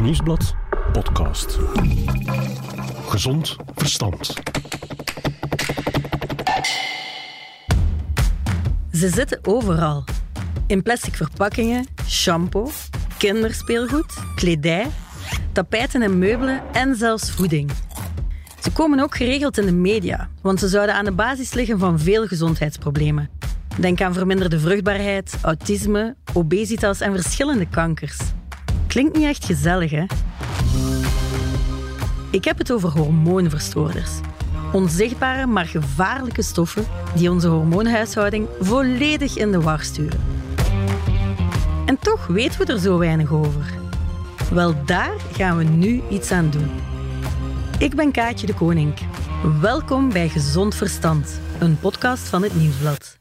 Nieuwsblad podcast. Gezond verstand. Ze zitten overal. In plastic verpakkingen, shampoo, kinderspeelgoed, kledij, tapijten en meubelen en zelfs voeding. Ze komen ook geregeld in de media, want ze zouden aan de basis liggen van veel gezondheidsproblemen. Denk aan verminderde vruchtbaarheid, autisme, obesitas en verschillende kankers. Klinkt niet echt gezellig, hè? Ik heb het over hormoonverstoorders. Onzichtbare, maar gevaarlijke stoffen die onze hormoonhuishouding volledig in de war sturen. En toch weten we er zo weinig over. Wel, daar gaan we nu iets aan doen. Ik ben Kaatje de Koning. Welkom bij Gezond Verstand, een podcast van het Nieuwsblad.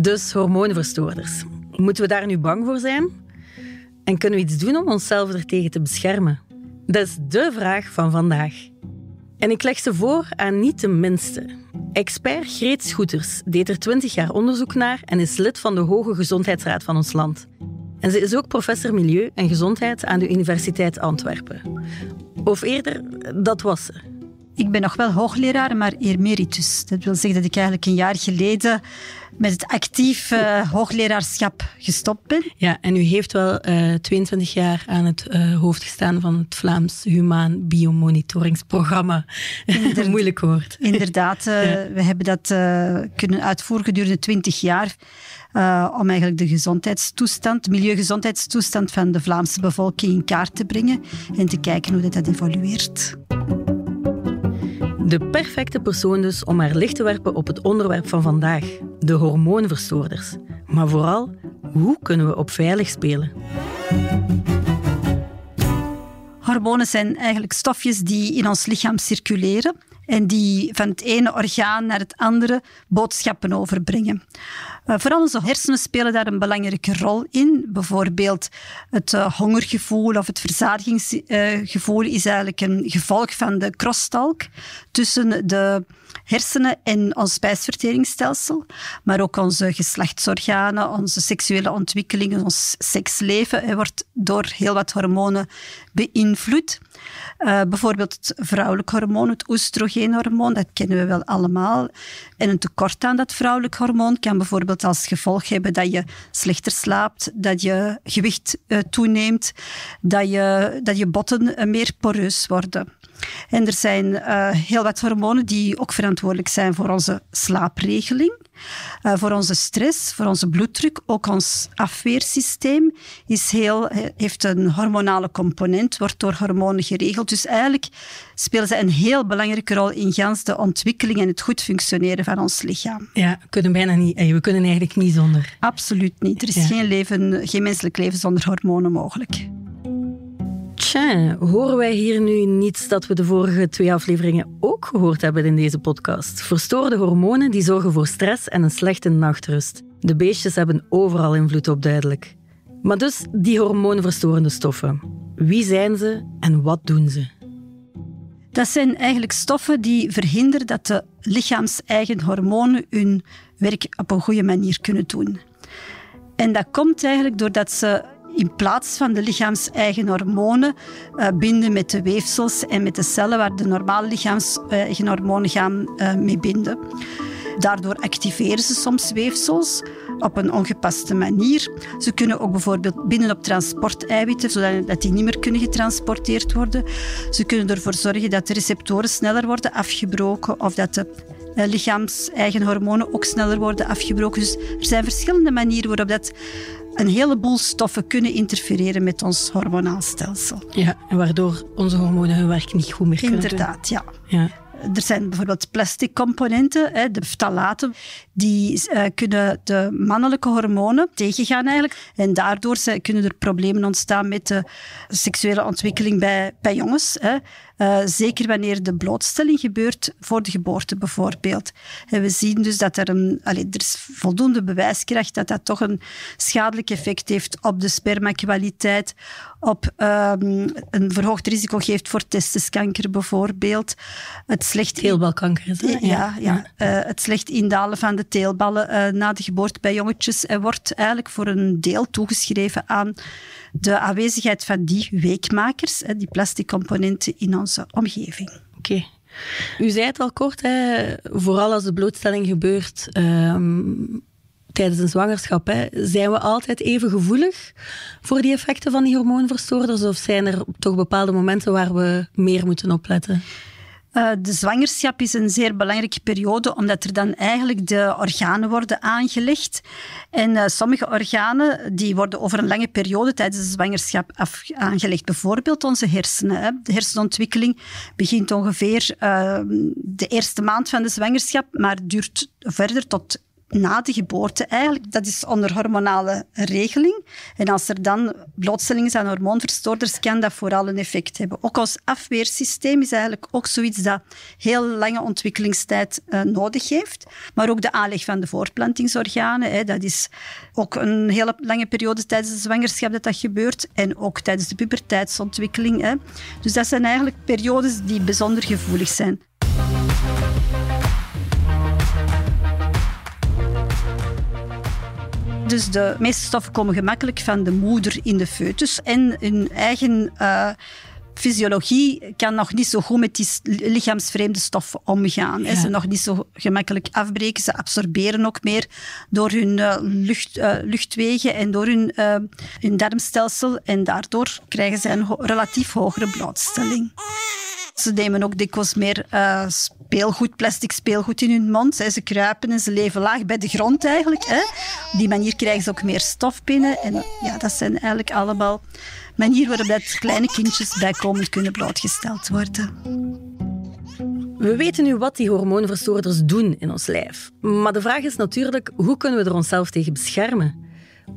Dus hormoonverstoorders. Moeten we daar nu bang voor zijn? En kunnen we iets doen om onszelf ertegen te beschermen? Dat is de vraag van vandaag. En ik leg ze voor aan niet de minste. Expert Greet Schoeters deed er 20 jaar onderzoek naar en is lid van de Hoge Gezondheidsraad van ons land. En ze is ook professor Milieu en Gezondheid aan de Universiteit Antwerpen. Of eerder, dat was ze. Ik ben nog wel hoogleraar, maar emeritus. Dat wil zeggen dat ik eigenlijk een jaar geleden met het actief uh, hoogleraarschap gestopt ben. Ja, en u heeft wel uh, 22 jaar aan het uh, hoofd gestaan van het Vlaams Humaan Biomonitoringsprogramma. Moeilijk woord. Inderdaad, ja. we hebben dat kunnen uitvoeren gedurende 20 jaar. om eigenlijk de gezondheidstoestand, de milieugezondheidstoestand van de Vlaamse bevolking in kaart te brengen en te kijken hoe dat, dat evolueert. De perfecte persoon dus om haar licht te werpen op het onderwerp van vandaag, de hormoonverstoorders. Maar vooral, hoe kunnen we op veilig spelen? Hormonen zijn eigenlijk stofjes die in ons lichaam circuleren en die van het ene orgaan naar het andere boodschappen overbrengen. Uh, vooral onze hersenen spelen daar een belangrijke rol in. Bijvoorbeeld het uh, hongergevoel of het verzadigingsgevoel is eigenlijk een gevolg van de crosstalk tussen de hersenen en ons spijsverteringsstelsel, maar ook onze geslachtsorganen, onze seksuele ontwikkeling, ons seksleven wordt door heel wat hormonen beïnvloed. Uh, bijvoorbeeld het vrouwelijk hormoon, het oestrogeenhormoon, dat kennen we wel allemaal. En een tekort aan dat vrouwelijk hormoon kan bijvoorbeeld als gevolg hebben dat je slechter slaapt, dat je gewicht uh, toeneemt, dat je, dat je botten uh, meer poreus worden. En er zijn uh, heel wat hormonen die ook verantwoordelijk zijn voor onze slaapregeling, uh, voor onze stress, voor onze bloeddruk. Ook ons afweersysteem is heel, heeft een hormonale component, wordt door hormonen geregeld. Dus eigenlijk spelen ze een heel belangrijke rol in gans de ontwikkeling en het goed functioneren van ons lichaam. Ja, we kunnen bijna niet, we kunnen eigenlijk niet zonder. Absoluut niet. Er is ja. geen, leven, geen menselijk leven zonder hormonen mogelijk. Horen wij hier nu niets dat we de vorige twee afleveringen ook gehoord hebben in deze podcast? Verstoorde hormonen die zorgen voor stress en een slechte nachtrust. De beestjes hebben overal invloed op, duidelijk. Maar dus die hormoonverstorende stoffen. Wie zijn ze en wat doen ze? Dat zijn eigenlijk stoffen die verhinderen dat de lichaams-eigen hormonen hun werk op een goede manier kunnen doen. En dat komt eigenlijk doordat ze in plaats van de lichaams-eigen hormonen uh, binden met de weefsels en met de cellen waar de normale lichaams-eigen hormonen gaan uh, mee binden. Daardoor activeren ze soms weefsels op een ongepaste manier. Ze kunnen ook bijvoorbeeld binden op transporteiwitten, zodat die niet meer kunnen getransporteerd worden. Ze kunnen ervoor zorgen dat de receptoren sneller worden afgebroken of dat de lichaams-eigen hormonen ook sneller worden afgebroken. Dus er zijn verschillende manieren waarop dat een heleboel stoffen kunnen interfereren met ons hormonaal stelsel. Ja, en waardoor onze hormonen hun werk niet goed meer kunnen Inderdaad, doen. Inderdaad, ja. ja. Er zijn bijvoorbeeld plastic componenten, de ftalaten, die uh, kunnen de mannelijke hormonen tegengaan eigenlijk. En daardoor kunnen er problemen ontstaan met de seksuele ontwikkeling bij, bij jongens. Uh, zeker wanneer de blootstelling gebeurt voor de geboorte bijvoorbeeld. En we zien dus dat er een, allee, er is voldoende bewijskracht dat dat toch een schadelijk effect heeft op de spermakwaliteit, op um, een verhoogd risico geeft voor testiskanker bijvoorbeeld. Het slecht teelbalkanker is Ja, ja, ja. Uh, het slecht indalen van de teelballen uh, na de geboorte bij jongetjes uh, wordt eigenlijk voor een deel toegeschreven aan de aanwezigheid van die weekmakers, die plastic componenten in omgeving. Oké. U zei het al kort, hè, vooral als de blootstelling gebeurt um, tijdens een zwangerschap. Hè, zijn we altijd even gevoelig voor die effecten van die hormoonverstoorders? Of zijn er toch bepaalde momenten waar we meer moeten opletten? Uh, de zwangerschap is een zeer belangrijke periode, omdat er dan eigenlijk de organen worden aangelegd. En uh, sommige organen die worden over een lange periode tijdens de zwangerschap af, aangelegd. Bijvoorbeeld onze hersenen. Hè. De hersenontwikkeling begint ongeveer uh, de eerste maand van de zwangerschap, maar duurt verder tot na de geboorte eigenlijk. Dat is onder hormonale regeling. En als er dan blootstelling zijn aan hormoonverstoorders, kan dat vooral een effect hebben. Ook ons afweersysteem is eigenlijk ook zoiets dat heel lange ontwikkelingstijd uh, nodig heeft. Maar ook de aanleg van de voortplantingsorganen, hè, dat is ook een hele lange periode tijdens de zwangerschap dat dat gebeurt. En ook tijdens de puberteitsontwikkeling. Hè. Dus dat zijn eigenlijk periodes die bijzonder gevoelig zijn. Dus de meeste stoffen komen gemakkelijk van de moeder in de foetus. En hun eigen uh, fysiologie kan nog niet zo goed met die lichaamsvreemde stoffen omgaan. Ja. Ze nog niet zo gemakkelijk afbreken. Ze absorberen ook meer door hun uh, lucht, uh, luchtwegen en door hun, hun darmstelsel. En daardoor krijgen ze een ho relatief hogere blootstelling. Ze nemen ook dikwijls meer uh, speelgoed, plastic speelgoed in hun mond. Ze kruipen en ze leven laag bij de grond eigenlijk. Hè. Op die manier krijgen ze ook meer stof binnen. En ja, dat zijn eigenlijk allemaal manieren waarop kleine kindjes bijkomend kunnen blootgesteld worden. We weten nu wat die hormoonverstoorders doen in ons lijf. Maar de vraag is natuurlijk, hoe kunnen we er onszelf tegen beschermen?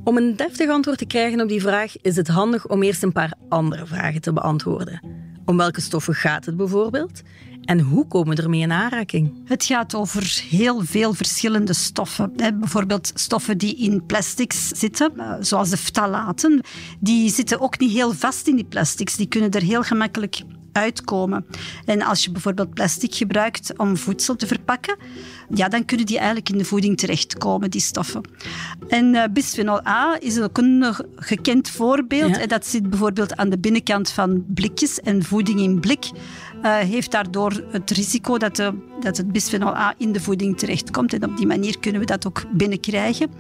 Om een deftig antwoord te krijgen op die vraag is het handig om eerst een paar andere vragen te beantwoorden. Om welke stoffen gaat het bijvoorbeeld? En hoe komen we ermee in aanraking? Het gaat over heel veel verschillende stoffen. Bijvoorbeeld stoffen die in plastics zitten, eh, zoals de ftalaten. Die zitten ook niet heel vast in die plastics. Die kunnen er heel gemakkelijk uitkomen. En als je bijvoorbeeld plastic gebruikt om voedsel te verpakken, ja, dan kunnen die eigenlijk in de voeding terechtkomen, die stoffen. En uh, bisphenol A is ook een gekend voorbeeld. En dat zit bijvoorbeeld aan de binnenkant van blikjes en voeding in blik. Uh, heeft daardoor het risico dat, de, dat het bisphenol A in de voeding terechtkomt. En op die manier kunnen we dat ook binnenkrijgen.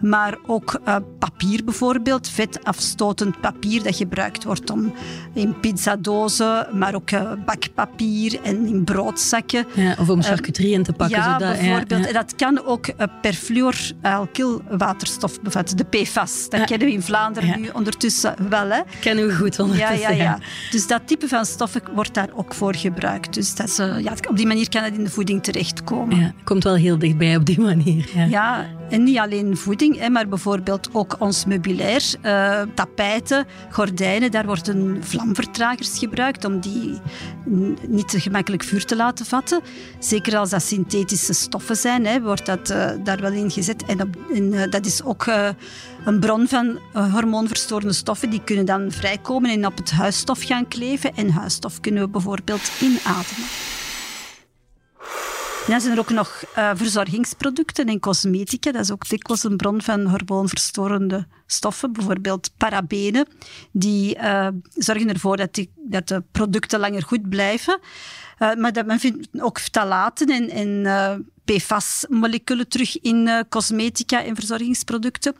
Maar ook uh, papier bijvoorbeeld, vetafstotend papier dat gebruikt wordt om in pizzadozen, maar ook uh, bakpapier en in broodzakken. Ja, of om charcuterie in te pakken. Ja, zodat, bijvoorbeeld. Ja, En dat kan ook perfluoralkylwaterstof bevatten, de PFAS. Dat kennen we in Vlaanderen nu ondertussen wel. Hè? Kennen we goed ondertussen. Ja, ja, ja. Dus dat type van stoffen wordt daar ook voor gebruikt. Dus dat is, ja, op die manier kan het in de voeding terechtkomen. Ja, komt wel heel dichtbij op die manier. Ja, ja en niet alleen voeding, hè, maar bijvoorbeeld ook ons meubilair, uh, tapijten, gordijnen. Daar worden vlamvertragers gebruikt om die niet te gemakkelijk vuur te laten vatten. Zeker als dat synthetische stoffen zijn, hè, wordt dat uh, daar wel in gezet. En, op, en uh, dat is ook een bron van hormoonverstorende stoffen. Die kunnen dan vrijkomen en op het huisstof gaan kleven. En huisstof kunnen we bijvoorbeeld inademen. dan zijn er ook nog uh, verzorgingsproducten en cosmetica. Dat is ook dikwijls een bron van hormoonverstorende stoffen. Bijvoorbeeld parabenen. Die uh, zorgen ervoor dat, die, dat de producten langer goed blijven. Maar dat, men vindt ook ftalaten en, en PFAS-moleculen terug in cosmetica en verzorgingsproducten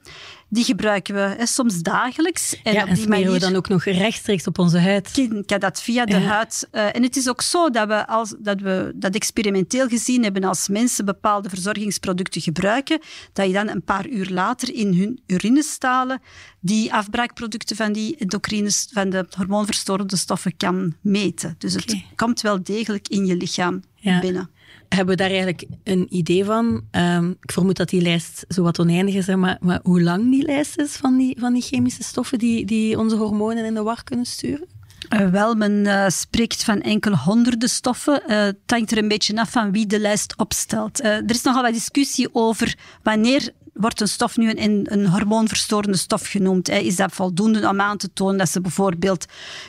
die gebruiken we hè, soms dagelijks. En, ja, op die manier we dan ook nog rechtstreeks op onze huid. Kan dat via de huid. Uh, en het is ook zo dat we, als, dat we dat experimenteel gezien hebben als mensen bepaalde verzorgingsproducten gebruiken, dat je dan een paar uur later in hun urinestalen die afbraakproducten van die endocrines, van de hormoonverstorende stoffen kan meten. Dus het komt wel degelijk in je lichaam binnen hebben we daar eigenlijk een idee van? Um, ik vermoed dat die lijst zo wat oneindig is, maar, maar, hoe lang die lijst is van die, van die chemische stoffen die, die onze hormonen in de war kunnen sturen? Uh, wel, men uh, spreekt van enkele honderden stoffen. Uh, het hangt er een beetje af van wie de lijst opstelt. er is nogal wat discussie over wanneer wordt een stof nu een, een hormoonverstorende stof genoemd? Hè? Is dat voldoende om aan te tonen dat ze bijvoorbeeld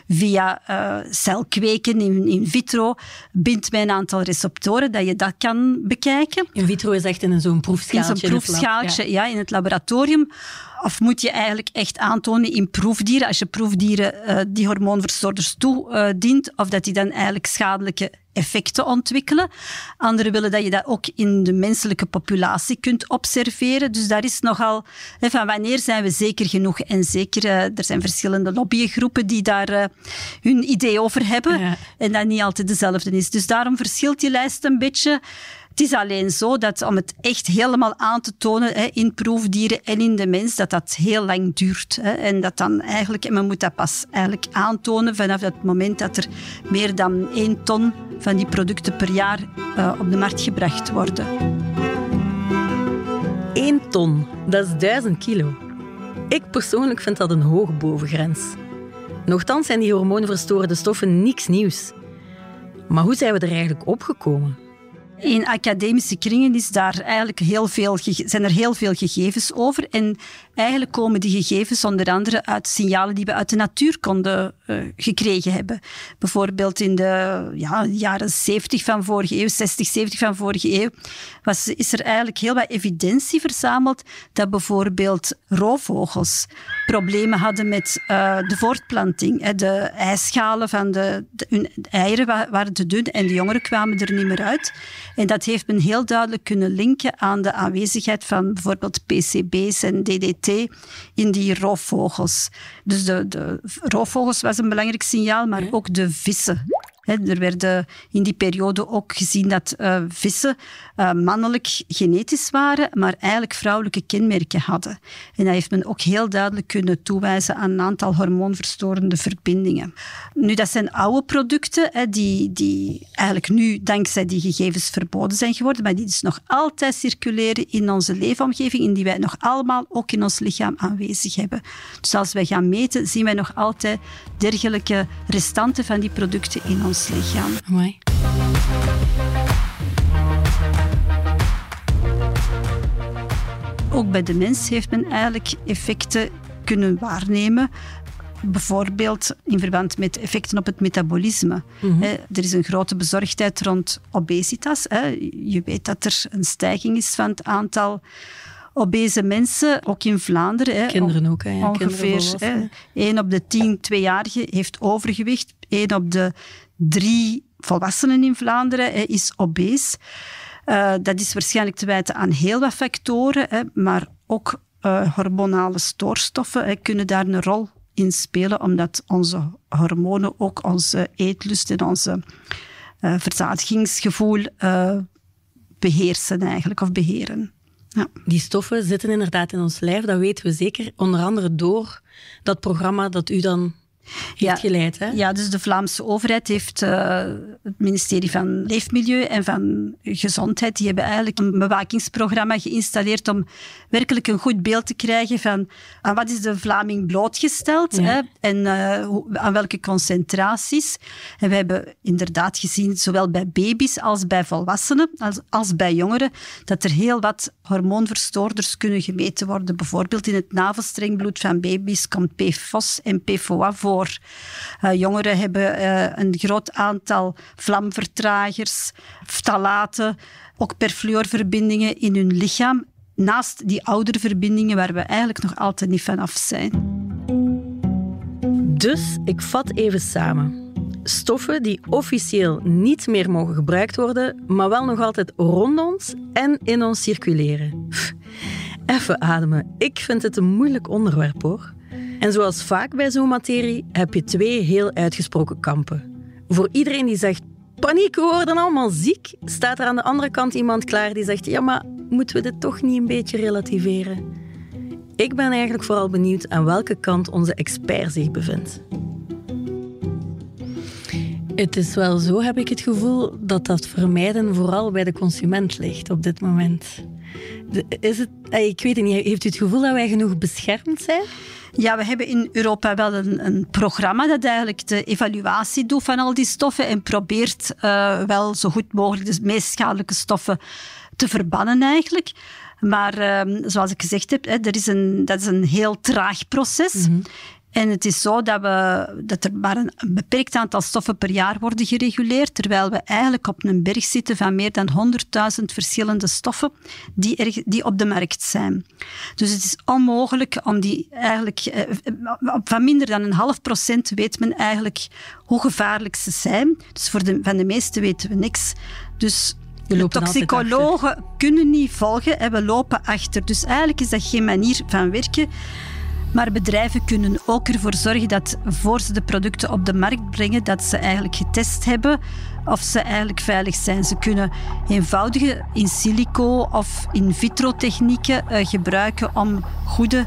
via uh, celkweken in, in vitro bindt bij een aantal receptoren, dat je dat kan bekijken? In vitro is echt in zo'n proefschaaltje. In zo'n proefschaaltje, ja. ja, in het laboratorium. Of moet je eigenlijk echt aantonen in proefdieren, als je proefdieren uh, die hormoonverstoorders toedient, uh, of dat die dan eigenlijk schadelijke effecten ontwikkelen. Anderen willen dat je dat ook in de menselijke populatie kunt observeren. Dus daar is nogal hè, van wanneer zijn we zeker genoeg. En zeker, uh, er zijn verschillende lobbygroepen die daar uh, hun idee over hebben. Ja. En dat niet altijd dezelfde is. Dus daarom verschilt die lijst een beetje. Het is alleen zo dat om het echt helemaal aan te tonen hè, in proefdieren en in de mens, dat dat heel lang duurt. Hè, en dat dan eigenlijk, en men moet dat pas eigenlijk aantonen vanaf het moment dat er meer dan één ton van die producten per jaar uh, op de markt gebracht worden. Eén ton, dat is duizend kilo. Ik persoonlijk vind dat een hoge bovengrens. Nochtans zijn die hormoonverstoorde stoffen niks nieuws. Maar hoe zijn we er eigenlijk opgekomen? In academische kringen is daar eigenlijk heel veel, zijn er heel veel gegevens over. En eigenlijk komen die gegevens onder andere uit signalen die we uit de natuur konden uh, gekregen hebben. Bijvoorbeeld in de ja, jaren 70 van vorige eeuw, 60, 70 van vorige eeuw, was, is er eigenlijk heel wat evidentie verzameld dat bijvoorbeeld roofvogels problemen hadden met uh, de voortplanting. De ijsschalen van de, de, hun eieren waren te dun en de jongeren kwamen er niet meer uit. En dat heeft men heel duidelijk kunnen linken aan de aanwezigheid van bijvoorbeeld PCB's en DDT in die roofvogels. Dus de, de roofvogels was een belangrijk signaal, maar ook de vissen er werd in die periode ook gezien dat uh, vissen uh, mannelijk genetisch waren, maar eigenlijk vrouwelijke kenmerken hadden. En dat heeft men ook heel duidelijk kunnen toewijzen aan een aantal hormoonverstorende verbindingen. Nu, dat zijn oude producten die, die eigenlijk nu dankzij die gegevens verboden zijn geworden, maar die dus nog altijd circuleren in onze leefomgeving en die wij nog allemaal ook in ons lichaam aanwezig hebben. Dus als wij gaan meten, zien wij nog altijd dergelijke restanten van die producten in ons lichaam. Ook bij de mens heeft men eigenlijk effecten kunnen waarnemen. Bijvoorbeeld in verband met effecten op het metabolisme. Mm Er is een grote bezorgdheid rond obesitas. Je weet dat er een stijging is van het aantal obese mensen, ook in Vlaanderen. Kinderen ook, hè? ongeveer hè, 1 op de 10 tweejarigen heeft overgewicht. 1 op de drie volwassenen in Vlaanderen is obese. Uh, dat is waarschijnlijk te wijten aan heel wat factoren, hè, maar ook uh, hormonale stoorstoffen kunnen daar een rol in spelen, omdat onze hormonen ook onze eetlust en onze uh, verzadigingsgevoel beheersen eigenlijk, of beheren. Ja. Die stoffen zitten inderdaad in ons lijf, dat weten we zeker. Onder andere door dat programma dat u dan ja, geleid. Hè? Ja, dus de Vlaamse overheid heeft uh, het ministerie van Leefmilieu en van Gezondheid, die hebben eigenlijk een bewakingsprogramma geïnstalleerd om werkelijk een goed beeld te krijgen van aan wat is de Vlaming blootgesteld ja. hè, en uh, aan welke concentraties. En we hebben inderdaad gezien, zowel bij baby's als bij volwassenen, als, als bij jongeren, dat er heel wat hormoonverstoorders kunnen gemeten worden. Bijvoorbeeld in het navelstrengbloed van baby's komt PFOS en PFOA voor Uh, jongeren hebben uh, een groot aantal vlamvertragers, ftalaten, ook perfluorverbindingen in hun lichaam. Naast die oudere verbindingen waar we eigenlijk nog altijd niet vanaf zijn. Dus ik vat even samen. Stoffen die officieel niet meer mogen gebruikt worden, maar wel nog altijd rond ons en in ons circuleren. Even ademen. Ik vind het een moeilijk onderwerp hoor. En zoals vaak bij zo'n materie heb je twee heel uitgesproken kampen. Voor iedereen die zegt paniek, we worden allemaal ziek, staat er aan de andere kant iemand klaar die zegt ja, maar moeten we dit toch niet een beetje relativeren? Ik ben eigenlijk vooral benieuwd aan welke kant onze expert zich bevindt. Het is wel zo, heb ik het gevoel, dat dat vermijden vooral bij de consument ligt op dit moment. Is het, ik weet het niet, heeft u het gevoel dat wij genoeg beschermd zijn? Ja, we hebben in Europa wel een, een, programma dat eigenlijk de evaluatie doet van al die stoffen en probeert uh, wel zo goed mogelijk de meest schadelijke stoffen te verbannen eigenlijk. Maar uh, zoals ik gezegd heb, hè, er is een, dat is een heel traag proces. Mm -hmm. En het is zo dat, we, dat er maar een, beperkt aantal stoffen per jaar worden gereguleerd, terwijl we eigenlijk op een berg zitten van meer dan 100.000 verschillende stoffen die, er, die op de markt zijn. Dus het is onmogelijk om die eigenlijk, eh, van minder dan een half procent weet men eigenlijk hoe gevaarlijk ze zijn. Dus voor de, van de meeste weten we niks. Dus de toxicologen kunnen niet volgen en we lopen achter. Dus eigenlijk is dat geen manier van werken. Maar bedrijven kunnen ook ervoor zorgen dat voor ze de producten op de markt brengen, dat ze eigenlijk getest hebben of ze eigenlijk veilig zijn. Ze kunnen eenvoudige in silico of in vitro technieken uh, gebruiken om goede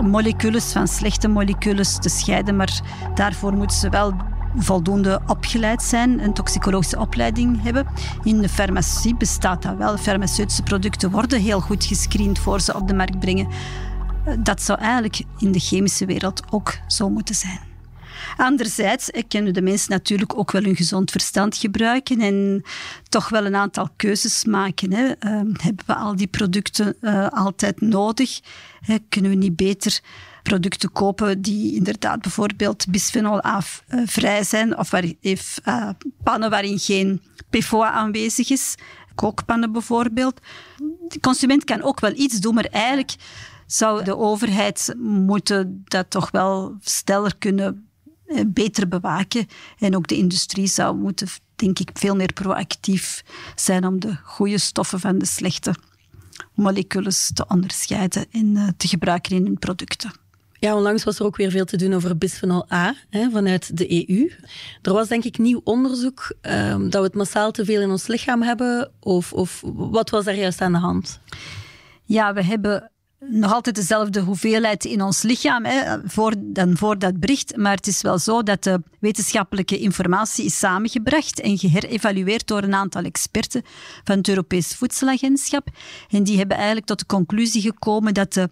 moleculen van slechte moleculen te scheiden. Maar daarvoor moeten ze wel voldoende opgeleid zijn, een toxicologische opleiding hebben. In de farmacie bestaat dat wel. Farmaceutische producten worden heel goed gescreend voor ze op de markt brengen. Dat zou eigenlijk in de chemische wereld ook zo moeten zijn. Anderzijds kunnen de mensen natuurlijk ook wel hun gezond verstand gebruiken en toch wel een aantal keuzes maken. Hè. Uh, hebben we al die producten uh, altijd nodig? Hè, kunnen we niet beter producten kopen die inderdaad bijvoorbeeld bisphenol A uh, vrij zijn of waar, pannen waarin geen PFOA aanwezig is? Kookpannen bijvoorbeeld. De consument kan ook wel iets doen, maar eigenlijk zou de overheid moeten dat toch wel sneller kunnen eh, beter bewaken. En ook de industrie zou moeten, denk ik, veel meer proactief zijn om de goede stoffen van de slechte moleculen te onderscheiden en eh, te gebruiken in hun producten. Ja, onlangs was er ook weer veel te doen over bisphenol A hè, vanuit de EU. Er was denk ik nieuw onderzoek um, dat we het massaal te veel in ons lichaam hebben. Of, of wat was daar juist aan de hand? Ja, we hebben nog altijd dezelfde hoeveelheid in ons lichaam hè, voor, dan voor dat bericht. Maar het is wel zo dat de wetenschappelijke informatie is samengebracht en geherevalueerd door een aantal experten van het Europees Voedselagentschap. En die hebben eigenlijk tot de conclusie gekomen dat de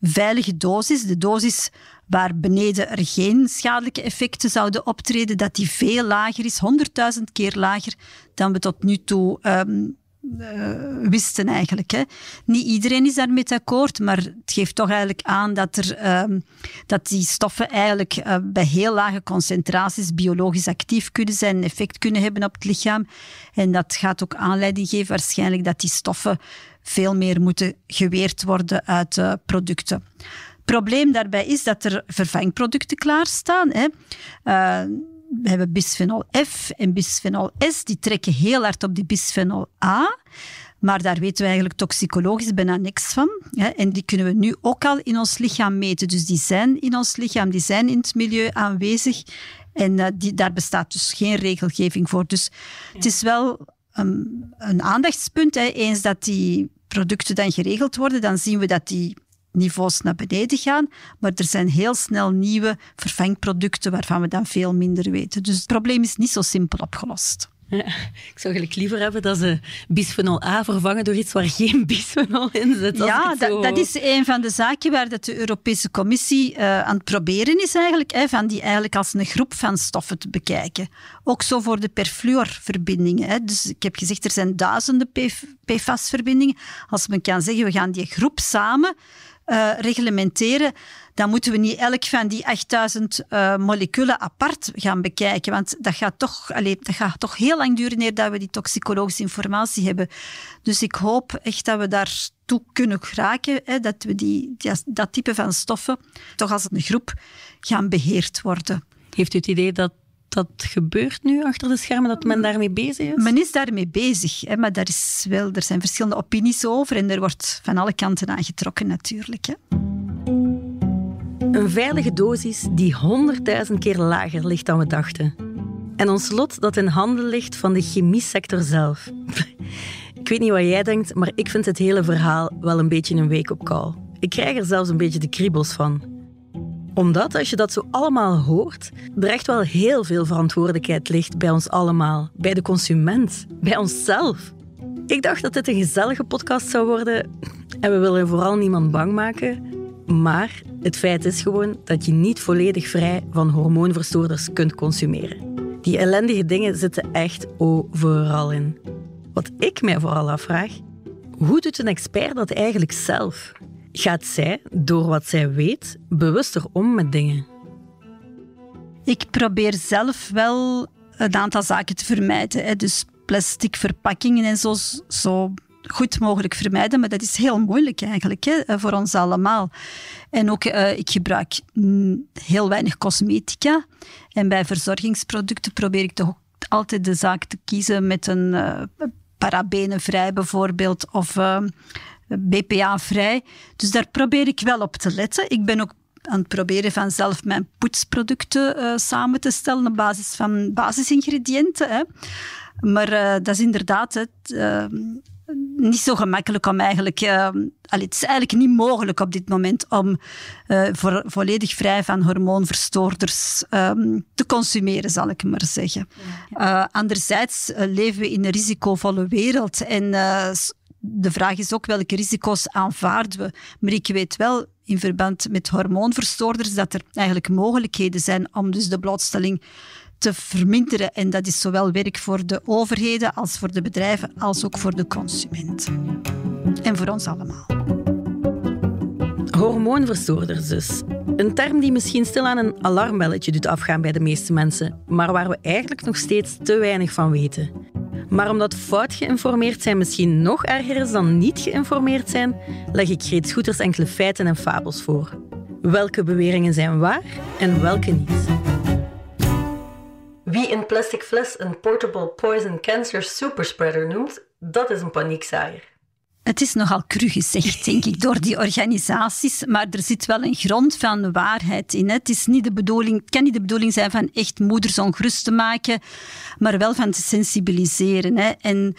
veilige dosis, de dosis waar beneden er geen schadelijke effecten zouden optreden, dat die veel lager is, honderdduizend keer lager dan we tot nu toe um, uh, wisten eigenlijk. Hè. Niet iedereen is daarmee akkoord, maar het geeft toch eigenlijk aan dat, er, uh, dat die stoffen eigenlijk uh, bij heel lage concentraties biologisch actief kunnen zijn, effect kunnen hebben op het lichaam. En dat gaat ook aanleiding geven waarschijnlijk dat die stoffen veel meer moeten geweerd worden uit producten. Het probleem daarbij is dat er vervangproducten klaarstaan. Hè we hebben bisphenol F en bisphenol S, die trekken heel hard op die bisphenol A. Maar daar weten we eigenlijk toxicologisch bijna niks van. En die kunnen we nu ook al in ons lichaam meten. Dus die zijn in ons lichaam, die zijn in het milieu aanwezig. En die, daar bestaat dus geen regelgeving voor. Dus het is wel um, een aandachtspunt. Eens dat die producten dan geregeld worden, dan zien we dat die niveaus naar beneden gaan. Maar er zijn heel snel nieuwe vervangproducten waarvan we dan veel minder weten. Dus het probleem is niet zo simpel opgelost. Ja, ik zou eigenlijk liever hebben dat ze bisphenol A vervangen door iets waar geen bisphenol in zit. Ja, dat, dat, is een van de zaken waar de Europese Commissie uh, aan het proberen is eigenlijk, hè, van die eigenlijk als een groep van stoffen te bekijken. Ook zo voor de perfluorverbindingen. Dus ik heb gezegd, er zijn duizenden PFAS-verbindingen. Als men kan zeggen, we gaan die groep samen uh, reglementeren, dan moeten we niet elk van die 8000 uh, eh, moleculen apart gaan bekijken. Want dat gaat, toch, dat gaat toch heel lang duren eer we die toxicologische informatie hebben. Dus ik hoop echt dat we daar toe kunnen geraken, hè, dat we die, dat type van stoffen toch als een groep gaan beheerd worden. Heeft u het idee dat dat gebeurt nu achter de schermen, dat men daarmee bezig is? Men is daarmee bezig, hè, maar daar is wel, er zijn verschillende opinies over en er wordt van alle kanten aan getrokken natuurlijk. Hè. Een veilige dosis die honderdduizend keer lager ligt dan we dachten. En ons lot dat in handen ligt van de chemiesector zelf. ik weet niet wat jij denkt, maar ik vind het hele verhaal wel een beetje een wake-up call. Ik krijg er zelfs een beetje de kriebels van omdat, als je dat zo allemaal hoort, er echt wel heel veel verantwoordelijkheid ligt bij ons allemaal. Bij de consument, bij onszelf. Ik dacht dat dit een gezellige podcast zou worden. En we willen vooral niemand bang maken, maar het feit is gewoon dat je niet volledig vrij van hormoonverstoorders kunt consumeren. Die ellendige dingen zitten echt overal in. Wat ik mij vooral afvraag, hoe doet een expert dat eigenlijk zelf? Gaat zij, door wat zij weet, bewuster om met dingen? Ik probeer zelf wel een aantal zaken te vermijden. Dus plastic verpakkingen en zo, zo goed mogelijk vermijden. Maar dat is heel moeilijk eigenlijk hè, voor ons allemaal. En ook, uh, ik gebruik heel weinig cosmetica. En bij verzorgingsproducten probeer ik toch altijd de zaak te kiezen met een uh, parabenenvrij bijvoorbeeld of eh, BPA-vrij. Dus daar probeer ik wel op te letten. Ik ben ook aan het proberen van zelf mijn poetsproducten uh, samen te stellen op basis van basisingrediënten. Hè. Maar uh, dat is inderdaad het, uh, niet zo gemakkelijk om eigenlijk... Allee, het is eigenlijk niet mogelijk op dit moment om voor, volledig vrij van hormoonverstoorders um, te consumeren, zal ik maar zeggen. Ja. anderzijds leven we in een risicovolle wereld en de vraag is ook welke risico's aanvaarden we. Maar ik weet wel in verband met hormoonverstoorders dat er eigenlijk mogelijkheden zijn om dus de blootstelling te verminderen. En dat is zowel werk voor de overheden als voor de bedrijven, als ook voor de consument. En voor ons allemaal. Hormoonverstoorders dus. Een term die misschien stilaan een alarmbelletje doet afgaan bij de meeste mensen, maar waar we eigenlijk nog steeds te weinig van weten. Maar omdat fout geïnformeerd zijn misschien nog erger is dan niet geïnformeerd zijn, leg ik Greet Scooters enkele feiten en fabels voor. Welke beweringen zijn waar en welke niet? Wie een plastic fles een portable poison cancer superspreader noemt, dat is een paniekzaaier. Het is nogal cru gezegd, denk ik, door die organisaties, maar er zit wel een grond van waarheid in. Het, is niet de bedoeling, kan niet de bedoeling zijn van echt moeders ongerust te maken, maar wel van te sensibiliseren. Hè. En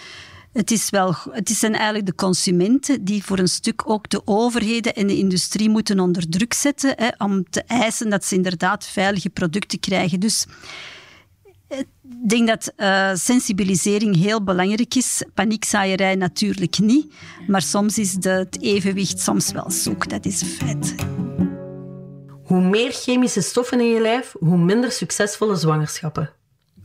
het, is wel, het zijn eigenlijk de consumenten die voor een stuk ook de overheden en de industrie moeten onder druk zetten hè, om te eisen dat ze inderdaad veilige producten krijgen. Dus ik denk dat uh, sensibilisering heel belangrijk is. Paniekzaaierij natuurlijk niet. Maar soms is de, het evenwicht soms wel zoek. Dat is een feit. Hoe meer chemische stoffen in je lijf, hoe minder succesvolle zwangerschappen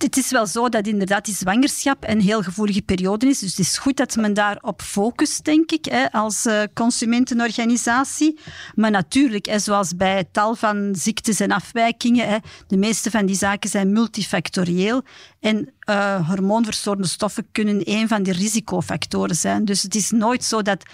het is wel zo dat inderdaad die zwangerschap een heel gevoelige periode is. Dus het is goed dat men daarop focust, denk ik, hè, als uh, consumentenorganisatie. Maar natuurlijk, zoals bij tal van ziektes en afwijkingen, hè, de meeste van die zaken zijn multifactorieel. En uh, hormoonverstorende stoffen kunnen een van die risicofactoren zijn. Dus het is nooit zo dat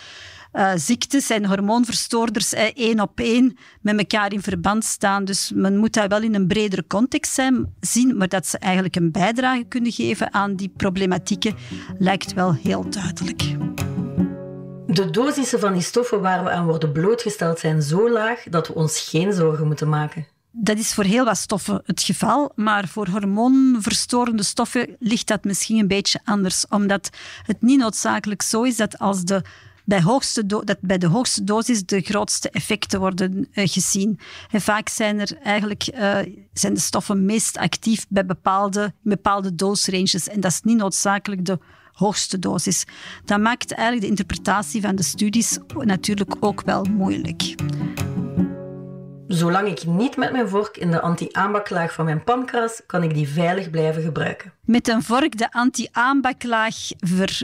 uh, ziektes en hormoonverstoorders uh, één op één met elkaar in verband staan. Dus men moet dat wel in een bredere context zijn, zien, maar dat ze eigenlijk een bijdrage kunnen geven aan die problematieken lijkt wel heel duidelijk. De dosissen van die stoffen waar we aan worden blootgesteld zijn zo laag dat we ons geen zorgen moeten maken. Dat is voor heel wat stoffen het geval, maar voor hormoonverstorende stoffen ligt dat misschien een beetje anders, omdat het niet noodzakelijk zo is dat als de bij, hoogste dat bij de hoogste dosis de grootste effecten worden uh, gezien. En vaak zijn er eigenlijk uh, zijn de stoffen meest actief bij bepaalde, bepaalde dosranges. En dat is niet noodzakelijk de hoogste dosis. Dat maakt eigenlijk de interpretatie van de studies natuurlijk ook wel moeilijk. Zolang ik niet met mijn vork in de anti-aanbaklaag van mijn pan kras, kan ik die veilig blijven gebruiken. Met een vork de anti-aanbaklaag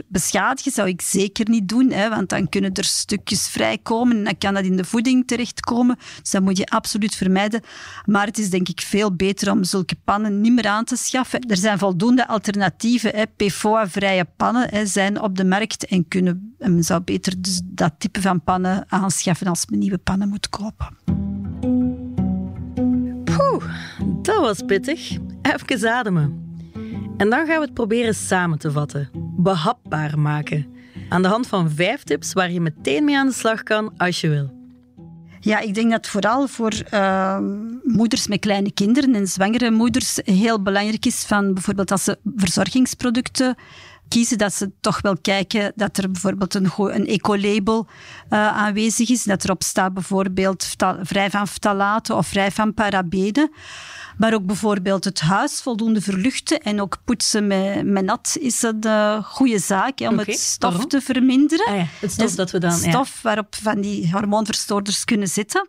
beschadigen zou ik zeker niet doen, hè, want dan kunnen er stukjes vrijkomen en dan kan dat in de voeding terechtkomen. Dus dat moet je absoluut vermijden. Maar het is denk ik veel beter om zulke pannen niet meer aan te schaffen. Er zijn voldoende alternatieven. PFOA-vrije pannen hè, zijn op de markt en kunnen, men zou beter dus dat type van pannen aanschaffen als men nieuwe pannen moet kopen. Poeh, dat was pittig. Even ademen. En dan gaan we het proberen samen te vatten. Behapbaar maken. Aan de hand van vijf tips waar je meteen mee aan de slag kan als je wil. Ja, ik denk dat vooral voor uh, moeders met kleine kinderen en zwangere moeders heel belangrijk is van bijvoorbeeld als ze verzorgingsproducten kiezen, dat ze toch wel kijken dat er bijvoorbeeld een, een ecolabel uh, aanwezig is. Dat erop staat bijvoorbeeld vrij van ftalaten of vrij van parabenen. Maar ook bijvoorbeeld het huis voldoende verluchten en ook poetsen met, met nat is een uh, goede zaak om het stof te verminderen. Ah ja, het stof dat we dan... stof waarop van die hormoonverstoorders kunnen zitten.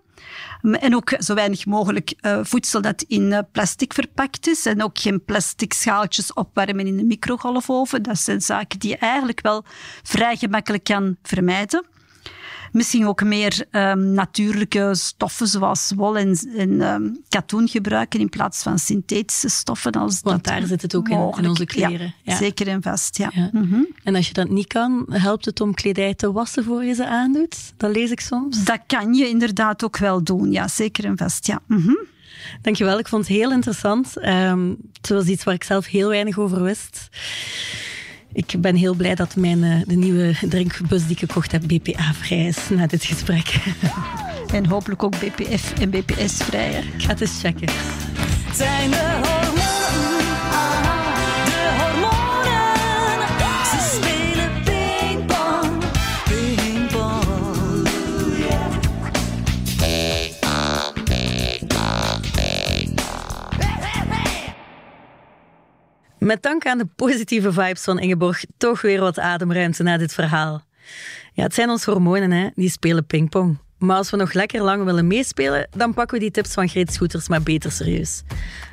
En ook zo weinig mogelijk uh, voedsel dat in uh, plastic verpakt is. En ook geen plastic schaaltjes opwarmen in de microgolfoven. Dat zijn zaken die je eigenlijk wel vrij gemakkelijk kan vermijden. Misschien ook meer um, natuurlijke stoffen zoals wol en, en um, katoen gebruiken in plaats van synthetische stoffen. Als Want daar zit het ook in, in, onze kleren. Ja, Zeker en vast, ja. ja. Mm -hmm. En als je dat niet kan, helpt het om kledij te wassen voor je ze aandoet? Dat lees ik soms. Dat kan je inderdaad ook wel doen, ja. Zeker en vast, ja. Mm -hmm. Dankjewel, ik vond het heel interessant. Um, het was iets waar ik zelf heel weinig over wist. Ik ben heel blij dat mijn, uh, de nieuwe drinkbus die ik gekocht heb BPA-vrij is na dit gesprek. En hopelijk ook BPF en BPS-vrij. Ik ga het eens checken. Zijn de Met dank aan de positieve vibes van Ingeborg, toch weer wat ademruimte na dit verhaal. Ja, het zijn onze hormonen, hè? die spelen pingpong. Maar als we nog lekker lang willen meespelen, dan pakken we die tips van Greet Scooters maar beter serieus.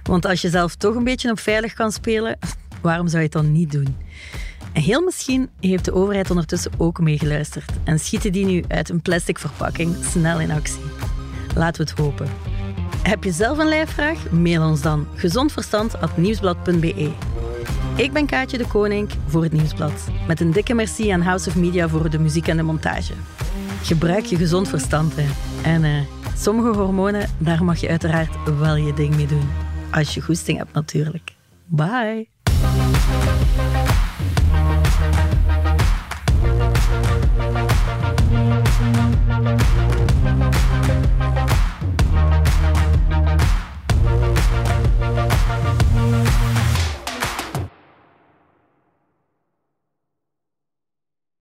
Want als je zelf toch een beetje op veilig kan spelen, waarom zou je het dan niet doen? En heel misschien heeft de overheid ondertussen ook meegeluisterd en schieten die nu uit een plastic verpakking snel in actie. Laten we het hopen. Heb je zelf een lijfvraag? Mail ons dan gezondverstand.nieuwsblad.be. Ik ben Kaatje de Koning voor het Nieuwsblad. Met een dikke merci aan House of Media voor de muziek en de montage. Gebruik je gezond verstand, hè. En eh, sommige hormonen, daar mag je uiteraard wel je ding mee doen. Als je goesting hebt natuurlijk. Bye!